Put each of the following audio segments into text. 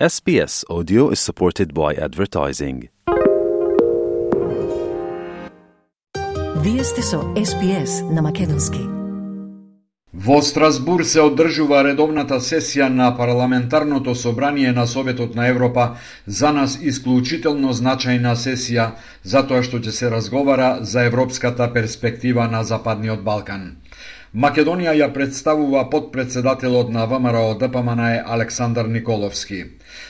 SBS Audio is supported by advertising. Вие сте со SPS на Македонски. Во Страсбур се одржува редовната сесија на парламентарното собрание на Советот на Европа, за нас исклучително значајна сесија, затоа што ќе се разговара за европската перспектива на Западниот Балкан. Македонија ја представува подпредседателот на ВМРО ДПМН Александар Николовски.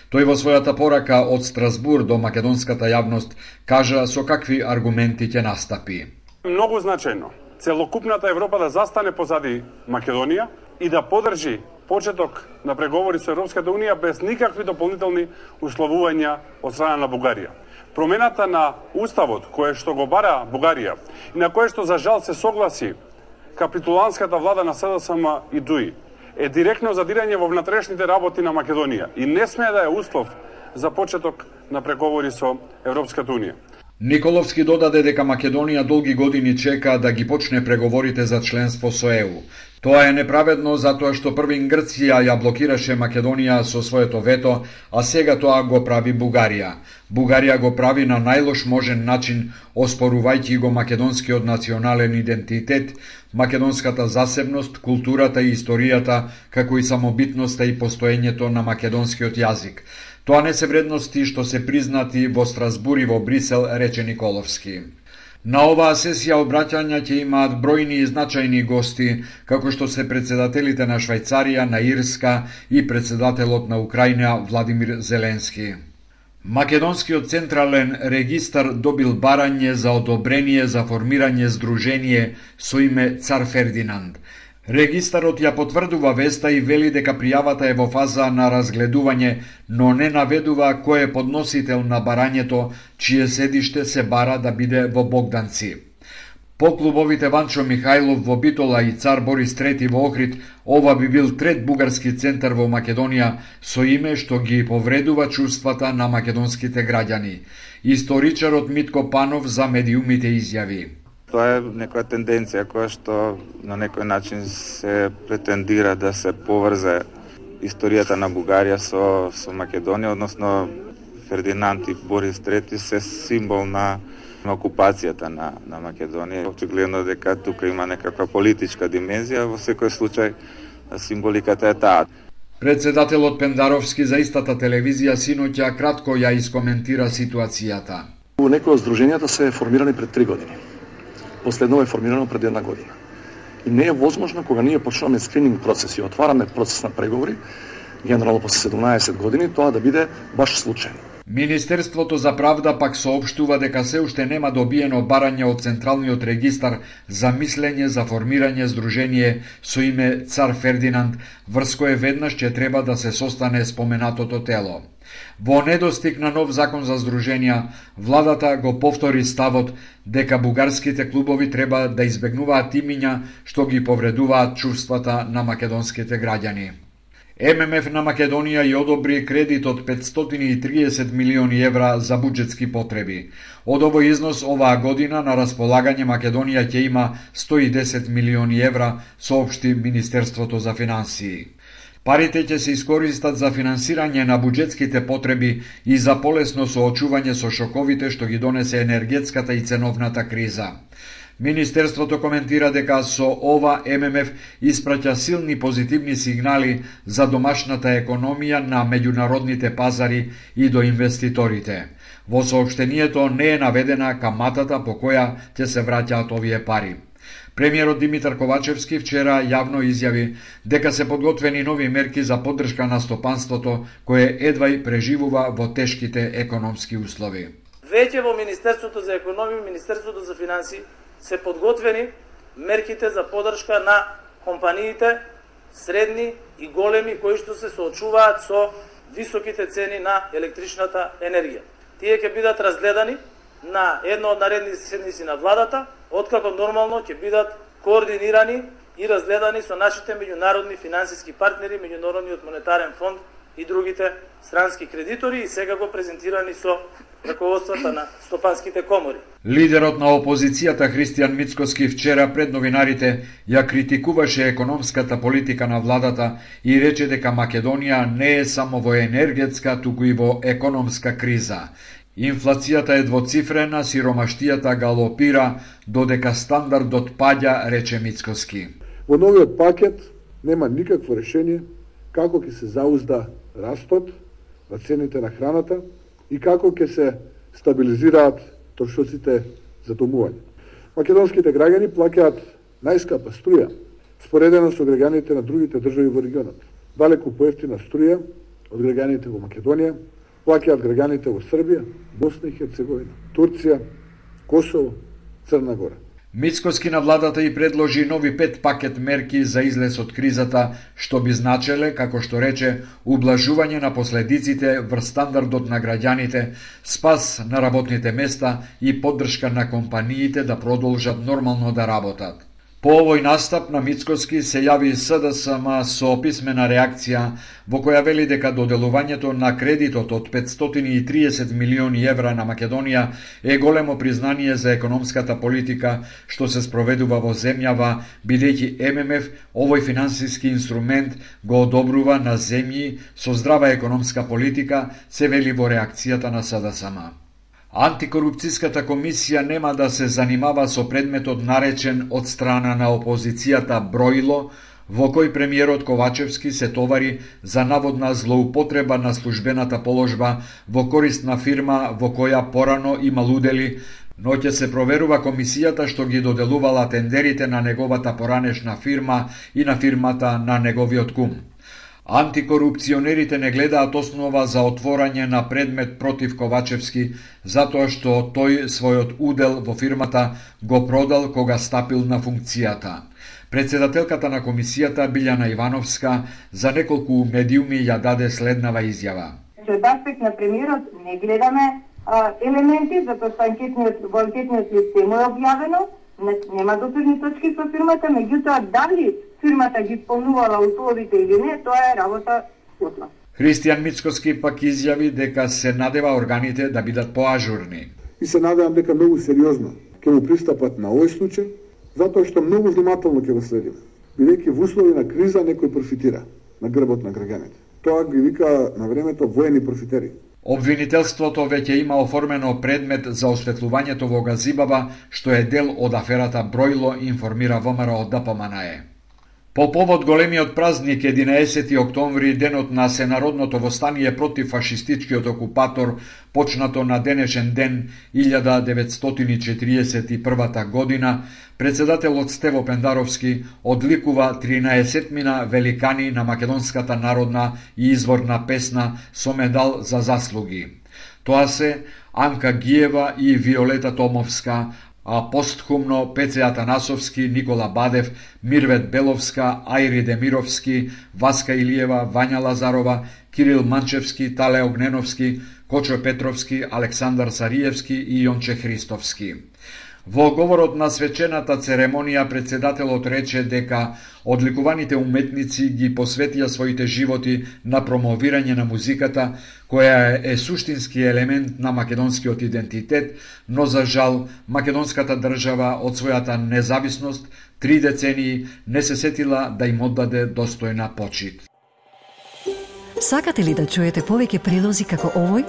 Тој во својата порака од Страсбур до македонската јавност кажа со какви аргументи ќе настапи. Многу значајно целокупната Европа да застане позади Македонија и да подржи почеток на преговори со Европската Унија без никакви дополнителни условувања од страна на Бугарија. Промената на уставот кое што го бара Бугарија и на кое што за жал се согласи капитуланската влада на СДСМ и ДУИ е директно задирање во внатрешните работи на Македонија и не смее да е услов за почеток на преговори со Европската Унија. Николовски додаде дека Македонија долги години чека да ги почне преговорите за членство со ЕУ. Тоа е неправедно затоа што првин Грција ја блокираше Македонија со своето вето, а сега тоа го прави Бугарија. Бугарија го прави на најлош можен начин, оспорувајќи го македонскиот национален идентитет, македонската засебност, културата и историјата, како и самобитноста и постоењето на македонскиот јазик. Тоа не се вредности што се признати во Страсбур и во Брисел, рече Николовски. На оваа сесија обраќања ќе имаат бројни и значајни гости, како што се председателите на Швајцарија, на Ирска и председателот на Украина Владимир Зеленски. Македонскиот централен регистар добил барање за одобрение за формирање здружение со име Цар Фердинанд. Регистарот ја потврдува веста и вели дека пријавата е во фаза на разгледување, но не наведува кој е подносител на барањето, чие седиште се бара да биде во Богданци. По клубовите Ванчо Михајлов во Битола и Цар Борис III во Охрид, ова би бил трет бугарски центар во Македонија со име што ги повредува чувствата на македонските граѓани. Историчарот Митко Панов за медиумите изјави тоа е некоја тенденција која што на некој начин се претендира да се поврзе историјата на Бугарија со, со Македонија, односно Фердинанд и Борис III се символ на окупацијата на, на Македонија. Очигледно дека тука има некаква политичка димензија, во секој случај символиката е таа. Председателот Пендаровски за истата телевизија синоќа кратко ја искоментира ситуацијата. Некои од здруженијата се формирани пред три години последново е формирано пред една година. И не е возможно кога ние почнуваме скрининг процес и отвараме процес на преговори, генерално после 17 години, тоа да биде баш случајно. Министерството за правда пак соопштува дека се уште нема добиено барање од Централниот регистар за мислење за формирање здружение со име Цар Фердинанд, врз кое веднаш ќе треба да се состане споменатото тело. Во недостиг на нов закон за здруженија, владата го повтори ставот дека бугарските клубови треба да избегнуваат имиња што ги повредуваат чувствата на македонските граѓани. ММФ на Македонија ја одобри кредит од 530 милиони евра за буџетски потреби. Од овој износ оваа година на располагање Македонија ќе има 110 милиони евра, соопшти Министерството за финансии. Парите ќе се искористат за финансирање на буџетските потреби и за полесно соочување со шоковите што ги донесе енергетската и ценовната криза. Министерството коментира дека со ова ММФ испраќа силни позитивни сигнали за домашната економија на меѓународните пазари и до инвеститорите. Во сообштението не е наведена каматата по која ќе се враќаат овие пари. Премиерот Димитар Ковачевски вчера јавно изјави дека се подготвени нови мерки за поддршка на стопанството кое едва и преживува во тешките економски услови. Веќе во Министерството за економија и Министерството за финансии се подготвени мерките за поддршка на компаниите средни и големи кои што се соочуваат со високите цени на електричната енергија. Тие ќе бидат разгледани на едно од наредни седници на владата, откако нормално ќе бидат координирани и разгледани со нашите меѓународни финансиски партнери, Меѓународниот монетарен фонд и другите странски кредитори и сега го презентирани со раководствата на стопанските комори. Лидерот на опозицијата Христијан Мицкоски вчера пред новинарите ја критикуваше економската политика на владата и рече дека Македонија не е само во енергетска, туку и во економска криза. Инфлацијата е двоцифрена, сиромаштијата галопира, додека стандардот паѓа, рече Мицкоски. Во новиот пакет нема никакво решение како ќе се заузда растот на цените на храната и како ќе се стабилизираат трошоците за домување. Македонските граѓани плаќаат најскапа струја, споредено со граѓаните на другите држави во регионот. Далеку поевтина струја од граѓаните во Македонија, плаќаат граѓаните во Србија, Босна и Херцеговина, Турција, Косово, Црна Гора. Мицкоски на владата и предложи нови пет пакет мерки за излез од кризата, што би значеле, како што рече, ублажување на последиците врз стандардот на граѓаните, спас на работните места и поддршка на компаниите да продолжат нормално да работат. По овој настап на Мицкоски се јави СДСМ со писмена реакција во која вели дека доделувањето на кредитот од 530 милиони евра на Македонија е големо признание за економската политика што се спроведува во земјава, бидејќи ММФ овој финансиски инструмент го одобрува на земји со здрава економска политика, се вели во реакцијата на СДСМ. Антикорупцијската комисија нема да се занимава со предметот наречен од страна на опозицијата Броило, во кој премиерот Ковачевски се товари за наводна злоупотреба на службената положба во корист на фирма во која порано има удели, но ќе се проверува комисијата што ги доделувала тендерите на неговата поранешна фирма и на фирмата на неговиот кум. Антикорупционерите не гледаат основа за отворање на предмет против Ковачевски, затоа што тој својот удел во фирмата го продал кога стапил на функцијата. Председателката на комисијата Билјана Ивановска за неколку медиуми ја даде следнава изјава. Од аспект на премиерот не гледаме а, елементи, затоа што анкетниот, во анкетниот систем е објавено, нема допирни точки со фирмата, меѓутоа дали фирмата ги исполнувала условите или не, тоа е работа после. Христијан Мицкоски пак изјави дека се надева органите да бидат поажурни. И се надевам дека многу сериозно ќе му пристапат на овој случај, затоа што многу внимателно ќе го следиме. Бидејќи во услови на криза некој профитира на грбот на граѓаните. Тоа ги вика на времето воени профитери. Обвинителството веќе има оформено предмет за осветлувањето во Газибаба, што е дел од аферата Бројло, информира ВМРО од ДПМНЕ. По повод големиот празник 11 октомври, денот на Сенародното востание против фашистичкиот окупатор, почнато на денешен ден 1941 година, председателот Стево Пендаровски одликува 13 мина великани на македонската народна и изворна песна со медал за заслуги. Тоа се Анка Гиева и Виолета Томовска, а постхумно Пеце Атанасовски, Никола Бадев, Мирвет Беловска, Ајри Демировски, Васка Илиева, Вања Лазарова, Кирил Манчевски, Тале Огненовски, Кочо Петровски, Александар Сариевски и Јонче Христовски. Во говорот на свечената церемонија председателот рече дека одликуваните уметници ги посветија своите животи на промовирање на музиката, која е суштински елемент на македонскиот идентитет, но за жал македонската држава од својата независност три децении не се сетила да им оддаде достојна почит. Сакате ли да чуете повеќе прилози како овој?